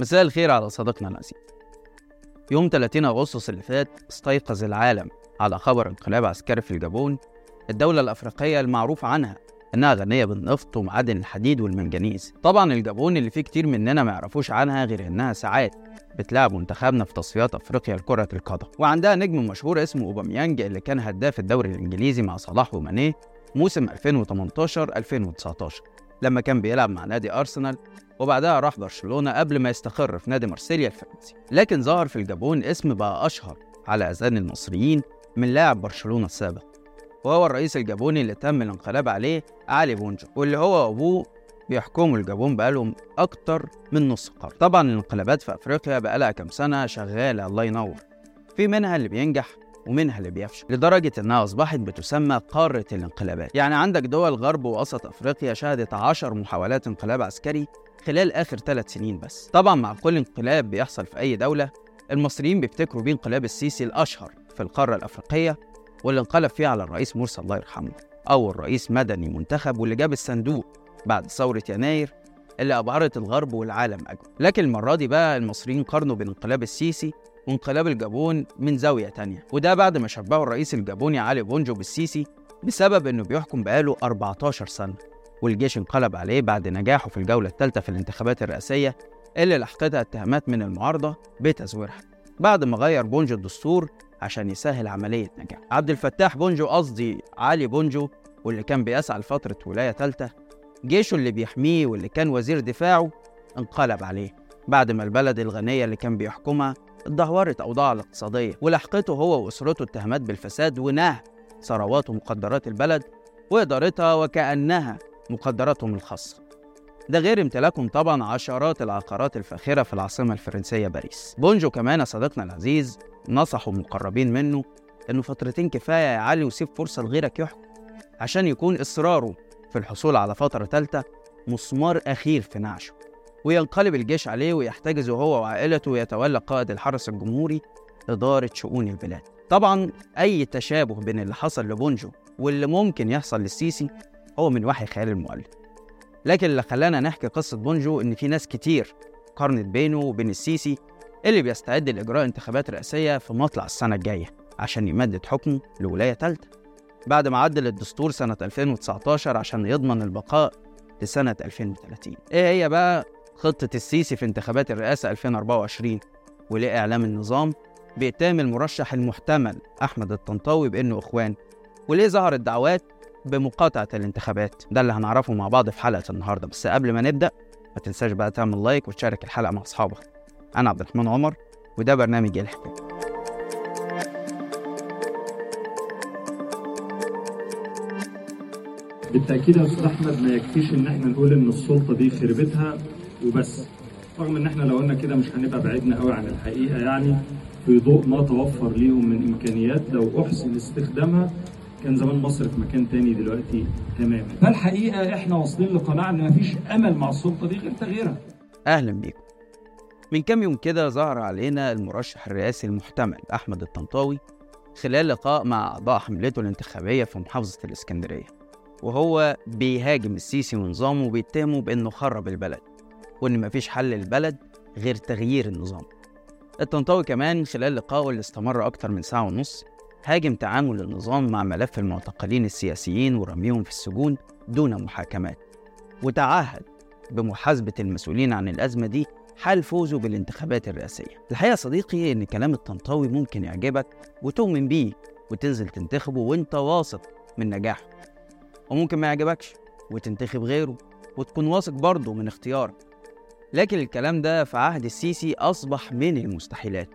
مساء الخير على صديقنا العزيز يوم 30 أغسطس اللي فات استيقظ العالم على خبر انقلاب عسكري في الجابون الدولة الأفريقية المعروف عنها إنها غنية بالنفط ومعادن الحديد والمنجنيز. طبعا الجابون اللي فيه كتير مننا ما يعرفوش عنها غير إنها ساعات بتلعب منتخبنا في تصفيات أفريقيا لكرة القدم. وعندها نجم مشهور اسمه أوباميانج اللي كان هداف الدوري الإنجليزي مع صلاح ومانيه موسم 2018-2019 لما كان بيلعب مع نادي أرسنال وبعدها راح برشلونة قبل ما يستقر في نادي مارسيليا الفرنسي. لكن ظهر في الجابون اسم بقى أشهر على أذان المصريين من لاعب برشلونة السابق. وهو الرئيس الجابوني اللي تم الانقلاب عليه علي بونجو واللي هو وأبوه بيحكموا الجابون بقالهم أكتر من نص قرن. طبعا الانقلابات في أفريقيا بقالها كام سنة شغالة الله ينور. في منها اللي بينجح ومنها اللي بيفشل لدرجة إنها أصبحت بتسمى قارة الانقلابات. يعني عندك دول غرب ووسط أفريقيا شهدت عشر محاولات انقلاب عسكري خلال آخر ثلاث سنين بس. طبعا مع كل انقلاب بيحصل في أي دولة المصريين بيفتكروا بيه انقلاب السيسي الأشهر في القارة الأفريقية واللي انقلب فيه على الرئيس مرسي الله يرحمه أول رئيس مدني منتخب واللي جاب الصندوق بعد ثورة يناير اللي أبهرت الغرب والعالم أجمع لكن المرة دي بقى المصريين قارنوا بين انقلاب السيسي وانقلاب الجابون من زاوية تانية وده بعد ما شبهوا الرئيس الجابوني علي بونجو بالسيسي بسبب إنه بيحكم بقاله 14 سنة والجيش انقلب عليه بعد نجاحه في الجولة الثالثة في الانتخابات الرئاسية اللي لحقتها اتهامات من المعارضة بتزويرها بعد ما غير بونجو الدستور عشان يسهل عملية نجاح عبد الفتاح بونجو قصدي علي بونجو واللي كان بيسعى لفترة ولاية ثالثة جيشه اللي بيحميه واللي كان وزير دفاعه انقلب عليه بعد ما البلد الغنية اللي كان بيحكمها اتدهورت أوضاعها الاقتصادية ولحقته هو وأسرته اتهامات بالفساد ونهب ثروات ومقدرات البلد وإدارتها وكأنها مقدراتهم الخاصة. ده غير امتلاكهم طبعا عشرات العقارات الفاخرة في العاصمة الفرنسية باريس. بونجو كمان صديقنا العزيز نصحوا مقربين منه إنه فترتين كفاية يا علي وسيب فرصة لغيرك يحكم عشان يكون إصراره في الحصول على فترة تالتة مسمار أخير في نعشه. وينقلب الجيش عليه ويحتجز هو وعائلته ويتولى قائد الحرس الجمهوري إدارة شؤون البلاد. طبعا أي تشابه بين اللي حصل لبونجو واللي ممكن يحصل للسيسي هو من وحي خيال المؤلف. لكن اللي خلانا نحكي قصة بونجو إن في ناس كتير قارنت بينه وبين السيسي اللي بيستعد لإجراء انتخابات رئاسية في مطلع السنة الجاية عشان يمدد حكمه لولاية تالتة. بعد ما عدل الدستور سنة 2019 عشان يضمن البقاء لسنة 2030 إيه هي بقى خطة السيسي في انتخابات الرئاسة 2024 وليه إعلام النظام بإتهام المرشح المحتمل أحمد الطنطاوي بإنه إخوان وليه ظهرت دعوات بمقاطعة الانتخابات. ده اللي هنعرفه مع بعض في حلقة النهاردة. بس قبل ما نبدأ ما تنساش بقى تعمل لايك وتشارك الحلقة مع أصحابك. أنا عبد الرحمن عمر وده برنامج الحكاية بالتأكيد يا أستاذ أحمد ما يكفيش إن إحنا نقول إن السلطة دي خربتها. وبس. رغم إن إحنا لو قلنا كده مش هنبقى بعدنا قوي عن الحقيقة يعني في ضوء ما توفر ليهم من إمكانيات. لو أحسن استخدامها كان زمان مصر في مكان تاني دلوقتي تماما. فالحقيقة إحنا واصلين لقناعة إن مفيش أمل مع السلطة دي غير تغييرها. أهلا بيكم. من كام يوم كده ظهر علينا المرشح الرئاسي المحتمل أحمد الطنطاوي خلال لقاء مع أعضاء حملته الانتخابية في محافظة الإسكندرية وهو بيهاجم السيسي ونظامه وبيتهمه بإنه خرب البلد. وإن مفيش حل للبلد غير تغيير النظام. الطنطاوي كمان خلال لقائه اللي استمر أكتر من ساعة ونص هاجم تعامل النظام مع ملف المعتقلين السياسيين ورميهم في السجون دون محاكمات. وتعهد بمحاسبة المسؤولين عن الأزمة دي حال فوزه بالانتخابات الرئاسية. الحقيقة صديقي إن كلام الطنطاوي ممكن يعجبك وتؤمن بيه وتنزل تنتخبه وأنت واثق من نجاحه. وممكن ما يعجبكش وتنتخب غيره وتكون واثق برضه من اختيارك لكن الكلام ده في عهد السيسي أصبح من المستحيلات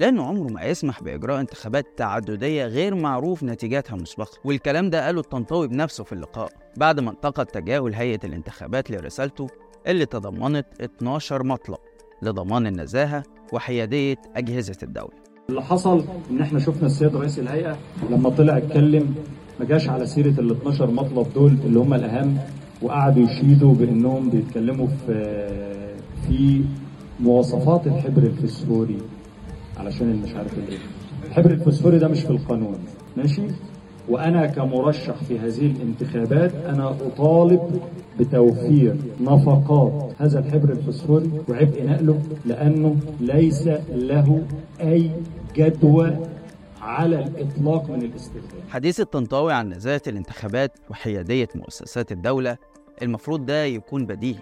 لأنه عمره ما يسمح بإجراء انتخابات تعددية غير معروف نتيجاتها مسبقة والكلام ده قاله الطنطاوي بنفسه في اللقاء بعد ما انتقد تجاهل هيئة الانتخابات لرسالته اللي تضمنت 12 مطلب لضمان النزاهة وحيادية أجهزة الدولة. اللي حصل إن إحنا شفنا السيد رئيس الهيئة لما طلع اتكلم ما جاش على سيرة ال 12 مطلب دول اللي هم الأهم وقعدوا يشيدوا بإنهم بيتكلموا في في مواصفات الحبر الفسفوري علشان اللي مش عارف الايه الحبر الفسفوري ده مش في القانون ماشي؟ وأنا كمرشح في هذه الانتخابات أنا أطالب بتوفير نفقات هذا الحبر الفسفوري وعبء نقله لأنه ليس له أي جدوى على الإطلاق من الاستخدام. حديث الطنطاوي عن نزاهة الانتخابات وحيادية مؤسسات الدولة المفروض ده يكون بديهي.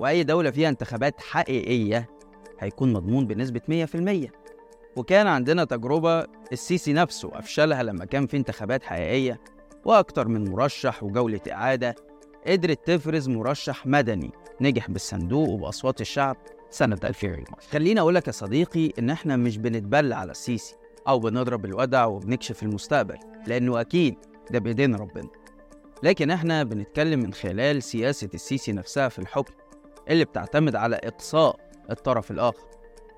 وأي دولة فيها انتخابات حقيقية هيكون مضمون بنسبة 100% وكان عندنا تجربة السيسي نفسه أفشلها لما كان في انتخابات حقيقية وأكتر من مرشح وجولة إعادة قدرت تفرز مرشح مدني نجح بالصندوق وبأصوات الشعب سنة 2000 خليني أقول لك يا صديقي إن إحنا مش بنتبلى على السيسي أو بنضرب الودع وبنكشف المستقبل لأنه أكيد ده بإيدين ربنا. لكن إحنا بنتكلم من خلال سياسة السيسي نفسها في الحكم. اللي بتعتمد على إقصاء الطرف الآخر.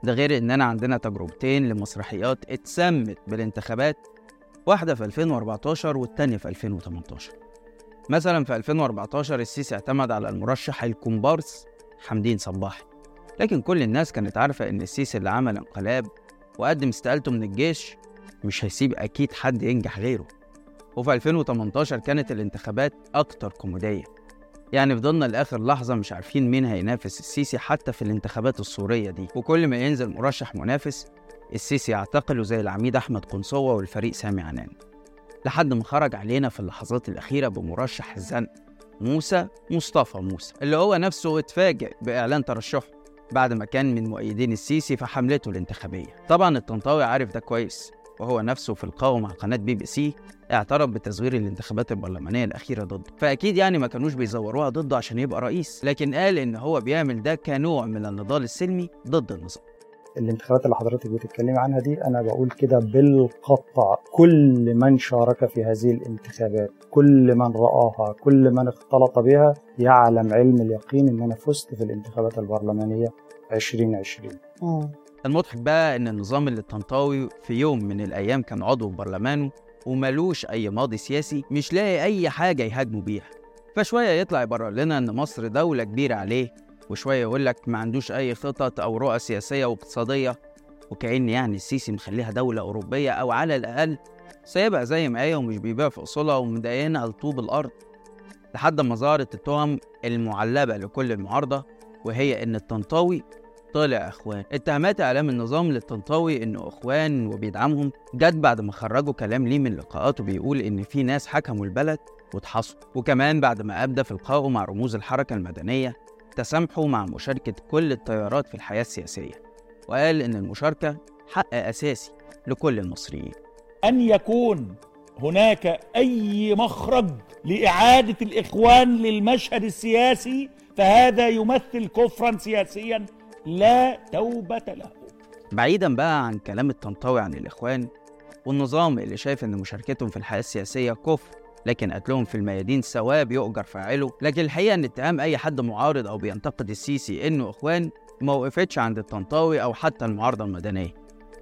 ده غير إننا عندنا تجربتين لمسرحيات اتسمت بالانتخابات واحدة في 2014 والتانية في 2018 مثلا في 2014 السيسي اعتمد على المرشح الكومبارس حمدين صباحي. لكن كل الناس كانت عارفة إن السيسي اللي عمل انقلاب وقدم استقالته من الجيش مش هيسيب أكيد حد ينجح غيره. وفي 2018 كانت الانتخابات أكتر كوميدية. يعني فضلنا لآخر لحظة مش عارفين مين هينافس السيسي حتى في الانتخابات السورية دي. وكل ما ينزل مرشح منافس السيسي يعتقله زي العميد أحمد قنصوة والفريق سامي عنان. لحد ما خرج علينا في اللحظات الأخيرة بمرشح الزنق موسى مصطفى موسى اللي هو نفسه اتفاجئ بإعلان ترشحه بعد ما كان من مؤيدين السيسي في حملته الانتخابية. طبعا الطنطاوي عارف ده كويس. وهو نفسه في لقاء مع قناة بي بي سي اعترف بتزوير الانتخابات البرلمانية الأخيرة ضده. فأكيد يعني ما كانوش بيزوروها ضده عشان يبقى رئيس لكن قال إن هو بيعمل ده كنوع من النضال السلمي ضد النظام. الانتخابات اللي حضرتك بتتكلمي عنها دي أنا بقول كده بالقطع. كل من شارك في هذه الانتخابات كل من رآها كل من اختلط بها يعلم علم اليقين ان أنا فزت في الانتخابات البرلمانية 2020 المضحك بقى إن النظام اللي الطنطاوي في يوم من الأيام كان عضو برلمانه وملوش أي ماضي سياسي مش لاقي أي حاجة يهاجموا بيها. فشوية يطلع يبرر لنا إن مصر دولة كبيرة عليه وشوية يقول لك ما عندوش أي خطط أو رؤى سياسية واقتصادية. وكأن يعني السيسي مخليها دولة أوروبية أو على الأقل سايبها زي ما هي ومش بيبيع في أصولها ومدينها لطوب الأرض. لحد ما ظهرت التهم المعلبة لكل المعارضة وهي إن الطنطاوي طلع إخوان. اتهامات إعلام النظام للطنطاوي انه إخوان وبيدعمهم جت بعد ما خرجوا كلام ليه من لقاءاته بيقول إن في ناس حكموا البلد واتحصوا وكمان بعد ما أبدى في لقائه مع رموز الحركة المدنية تسامحوا مع مشاركة كل التيارات في الحياة السياسية. وقال إن المشاركة حق أساسي لكل المصريين. أن يكون هناك أي مخرج لإعادة الإخوان للمشهد السياسي فهذا يمثل كفرا سياسيا. لا توبة له. بعيدا بقى عن كلام الطنطاوي عن الإخوان والنظام اللي شايف إن مشاركتهم في الحياة السياسية كفر لكن قتلهم في الميادين ثواب يؤجر فاعله. لكن الحقيقة إن اتهام أي حد معارض أو بينتقد السيسي إنه إخوان ما وقفتش عند الطنطاوي أو حتى المعارضة المدنية.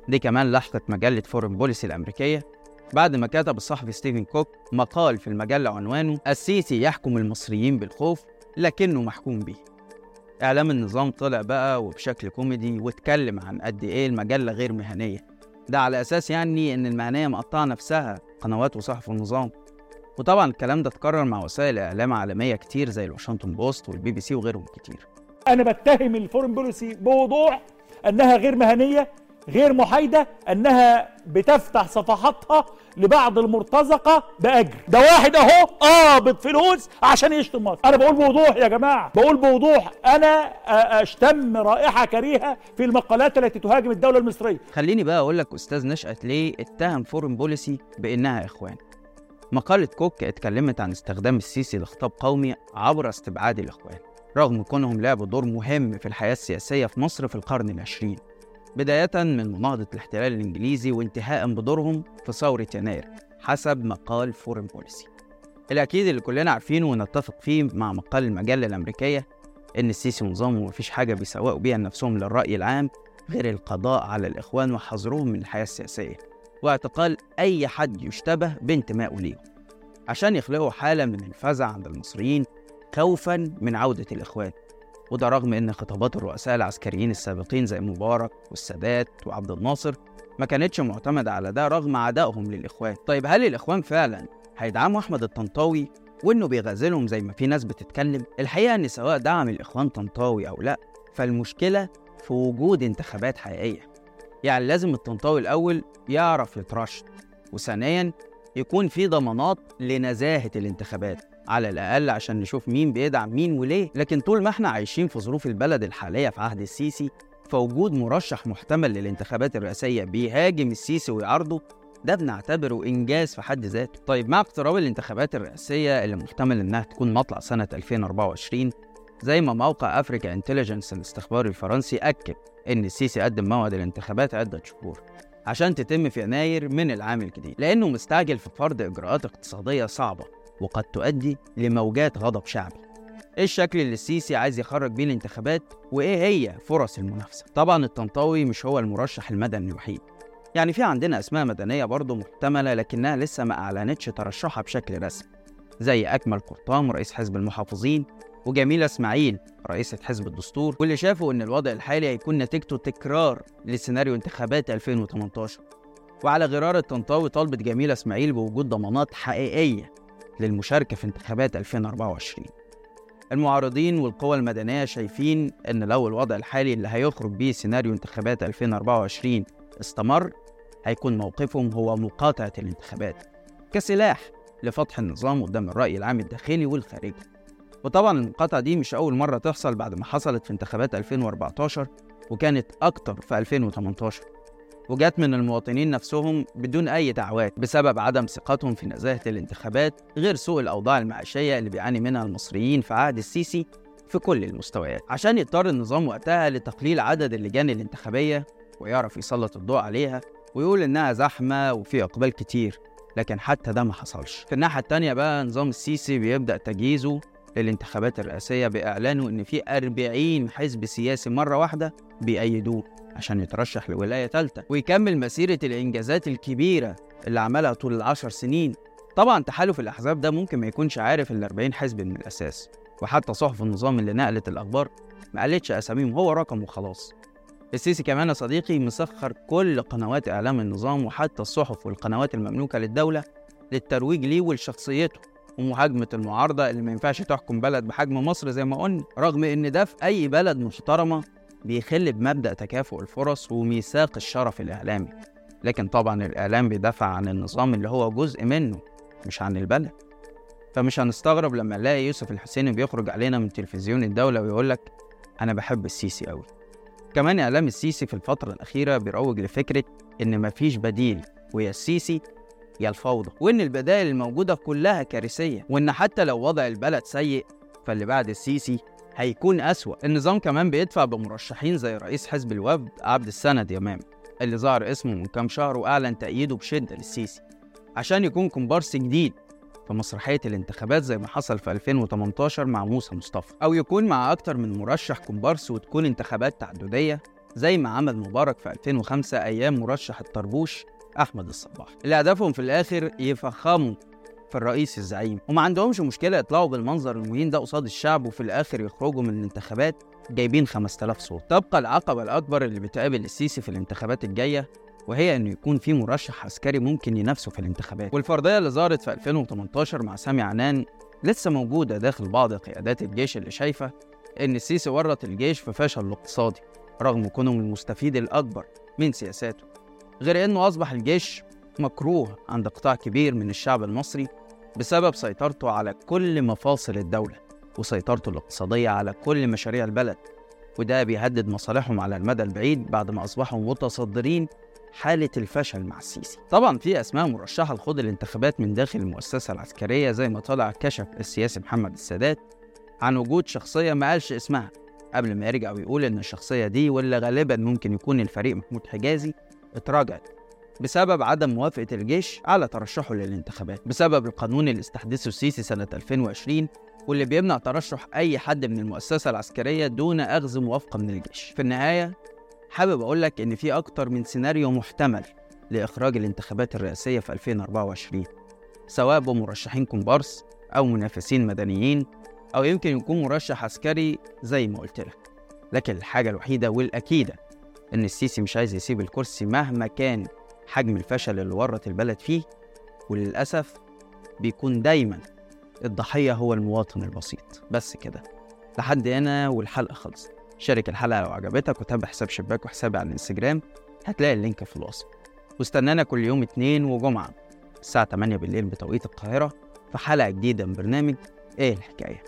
دي كمان لحقت مجلة فورن بوليسي الأمريكية. بعد ما كتب الصحفي ستيفن كوك مقال في المجلة عنوانه السيسي يحكم المصريين بالخوف لكنه محكوم به إعلام النظام طلع بقى وبشكل كوميدي واتكلم عن قد إيه المجلة غير مهنية. ده على أساس يعني إن المهنية مقطعة نفسها قنوات وصحف النظام. وطبعا الكلام ده اتكرر مع وسائل إعلام عالمية كتير زي الواشنطن بوست والبي بي سي وغيرهم كتير. أنا بتهم الفورن بوليسي بوضوح أنها غير مهنية غير محايدة أنها بتفتح صفحاتها لبعض المرتزقة بأجر. ده واحد أهو قابض فلوس عشان يشتم مصر. أنا بقول بوضوح يا جماعة. بقول بوضوح. أنا أشتم رائحة كريهة في المقالات التي تهاجم الدولة المصرية. خليني بقى أقول لك أستاذ نشأت ليه اتهم فورن بوليسي بإنها إخوان. مقالة كوك اتكلمت عن استخدام السيسي لخطاب قومي عبر استبعاد الإخوان رغم كونهم لعبوا دور مهم في الحياة السياسية في مصر في القرن العشرين. بداية من مناهضة الاحتلال الإنجليزي وانتهاء بدورهم في ثورة يناير حسب مقال فورن بوليسي الأكيد اللي كلنا عارفينه ونتفق فيه مع مقال المجلة الأمريكية إن السيسي ونظامه مفيش حاجة بيسوقوا بيها نفسهم للرأي العام غير القضاء على الإخوان وحظرهم من الحياة السياسية واعتقال أي حد يشتبه بانتمائه ليهم. عشان يخلقوا حالة من الفزع عند المصريين خوفا من عودة الإخوان. وده رغم إن خطابات الرؤساء العسكريين السابقين زي مبارك والسادات وعبد الناصر ما كانتش معتمدة على ده رغم عدائهم للإخوان. طيب هل الإخوان فعلا هيدعموا أحمد الطنطاوي وإنه بيغازلهم زي ما في ناس بتتكلم؟ الحقيقة إن سواء دعم الإخوان طنطاوي أو لأ فالمشكلة في وجود انتخابات حقيقية. يعني لازم الطنطاوي الأول يعرف يترشد وثانيا يكون في ضمانات لنزاهة الانتخابات. على الأقل عشان نشوف مين بيدعم مين وليه. لكن طول ما إحنا عايشين في ظروف البلد الحالية في عهد السيسي فوجود مرشح محتمل للانتخابات الرئاسية بيهاجم السيسي ويعارضه ده بنعتبره إنجاز في حد ذاته. طيب مع اقتراب الانتخابات الرئاسية اللي محتمل إنها تكون مطلع سنة 2024 زي ما موقع أفريكا إنتليجنس الاستخباري الفرنسي أكد إن السيسي قدم موعد الانتخابات عدة شهور عشان تتم في يناير من العام الجديد لأنه مستعجل في فرض إجراءات اقتصادية صعبة. وقد تؤدي لموجات غضب شعبي. إيه الشكل اللي السيسي عايز يخرج بيه الانتخابات؟ وإيه هي فرص المنافسة؟ طبعا الطنطاوي مش هو المرشح المدني الوحيد. يعني في عندنا أسماء مدنية برضه محتملة لكنها لسه ما أعلنتش ترشحها بشكل رسمي زي أكمل قرطام رئيس حزب المحافظين وجميلة إسماعيل رئيسة حزب الدستور. واللي شافوا إن الوضع الحالي هيكون نتيجته تكرار لسيناريو انتخابات 2018 وعلى غرار الطنطاوي طالبت جميلة إسماعيل بوجود ضمانات حقيقية للمشاركة في انتخابات 2024 المعارضين والقوى المدنية شايفين إن لو الوضع الحالي اللي هيخرج بيه سيناريو انتخابات 2024 استمر هيكون موقفهم هو مقاطعة الانتخابات كسلاح لفتح النظام قدام الرأي العام الداخلي والخارجي. وطبعا المقاطعة دي مش أول مرة تحصل بعد ما حصلت في انتخابات 2014 وكانت أكتر في 2018 وجات من المواطنين نفسهم بدون أي دعوات بسبب عدم ثقتهم في نزاهة الانتخابات غير سوء الأوضاع المعيشية اللي بيعاني منها المصريين في عهد السيسي في كل المستويات. عشان يضطر النظام وقتها لتقليل عدد اللجان الانتخابية ويعرف يسلط الضوء عليها ويقول إنها زحمة وفي إقبال كتير لكن حتى ده ما حصلش. في الناحية التانية بقى نظام السيسي بيبدأ تجهيزه للانتخابات الرئاسية بإعلانه إن في 40 حزب سياسي مرة واحدة بيأيدوه عشان يترشح لولاية تالتة ويكمل مسيرة الإنجازات الكبيرة اللي عملها طول العشر سنين. طبعا تحالف الأحزاب ده ممكن ما يكونش عارف ال 40 حزب من الأساس وحتى صحف النظام اللي نقلت الأخبار ما قالتش أساميهم هو رقم وخلاص. السيسي كمان يا صديقي مسخر كل قنوات إعلام النظام وحتى الصحف والقنوات المملوكة للدولة للترويج ليه ولشخصيته. ومهاجمة المعارضة اللي ما ينفعش تحكم بلد بحجم مصر زي ما قلنا رغم إن ده في أي بلد محترمة بيخل بمبدأ تكافؤ الفرص وميثاق الشرف الإعلامي. لكن طبعا الإعلام بيدافع عن النظام اللي هو جزء منه مش عن البلد. فمش هنستغرب لما نلاقي يوسف الحسيني بيخرج علينا من تلفزيون الدولة ويقول لك أنا بحب السيسي أوي. كمان إعلام السيسي في الفترة الأخيرة بيروج لفكرة إن مفيش بديل ويا السيسي يا الفوضى وإن البدائل الموجودة كلها كارثية وإن حتى لو وضع البلد سيء فاللي بعد السيسي هيكون أسوأ. النظام كمان بيدفع بمرشحين زي رئيس حزب الوفد عبد السند يمام اللي ظهر اسمه من كام شهر وأعلن تأييده بشدة للسيسي عشان يكون كومبارس جديد في مسرحية الانتخابات زي ما حصل في 2018 مع موسى مصطفى. أو يكون مع أكتر من مرشح كومبارس وتكون انتخابات تعددية زي ما عمل مبارك في 2005 أيام مرشح الطربوش أحمد الصباح. اللي هدفهم في الآخر يفخموا في الرئيس الزعيم. وما عندهمش مشكلة يطلعوا بالمنظر المهين ده قصاد الشعب وفي الآخر يخرجوا من الانتخابات جايبين 5000 صوت. تبقى العقبة الأكبر اللي بتقابل السيسي في الانتخابات الجاية وهي إنه يكون في مرشح عسكري ممكن ينافسه في الانتخابات. والفرضية اللي ظهرت في 2018 مع سامي عنان لسه موجودة داخل بعض قيادات الجيش اللي شايفة إن السيسي ورط الجيش في فشل الاقتصادي رغم كونه المستفيد الأكبر من سياساته. غير إنه أصبح الجيش مكروه عند قطاع كبير من الشعب المصري بسبب سيطرته على كل مفاصل الدولة وسيطرته الاقتصادية على كل مشاريع البلد. وده بيهدد مصالحهم على المدى البعيد بعد ما أصبحوا متصدرين حالة الفشل مع السيسي. طبعا في أسماء مرشحة لخوض الانتخابات من داخل المؤسسة العسكرية زي ما طلع كشف السياسي محمد السادات عن وجود شخصية ما قالش اسمها قبل ما يرجع ويقول إن الشخصية دي واللي غالبا ممكن يكون الفريق محمود حجازي اتراجعت بسبب عدم موافقة الجيش على ترشحه للانتخابات بسبب القانون اللي استحدثه السيسي سنة 2020 واللي بيمنع ترشح أي حد من المؤسسة العسكرية دون أخذ موافقة من الجيش. في النهاية حابب أقول لك إن في أكتر من سيناريو محتمل لإخراج الانتخابات الرئاسية في 2024 سواء بمرشحين كومبارس أو منافسين مدنيين أو يمكن يكون مرشح عسكري زي ما قلت لك. لكن الحاجة الوحيدة والأكيدة إن السيسي مش عايز يسيب الكرسي مهما كان حجم الفشل اللي ورط البلد فيه وللأسف بيكون دايما الضحية هو المواطن البسيط. بس كده. لحد هنا والحلقة خلصت. شارك الحلقة لو عجبتك وتابع حساب شباك وحسابي على الإنستجرام هتلاقي اللينك في الوصف. واستنانا كل يوم اتنين وجمعة الساعة 8 بالليل بتوقيت القاهرة في حلقة جديدة من برنامج إيه الحكاية.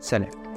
سلام.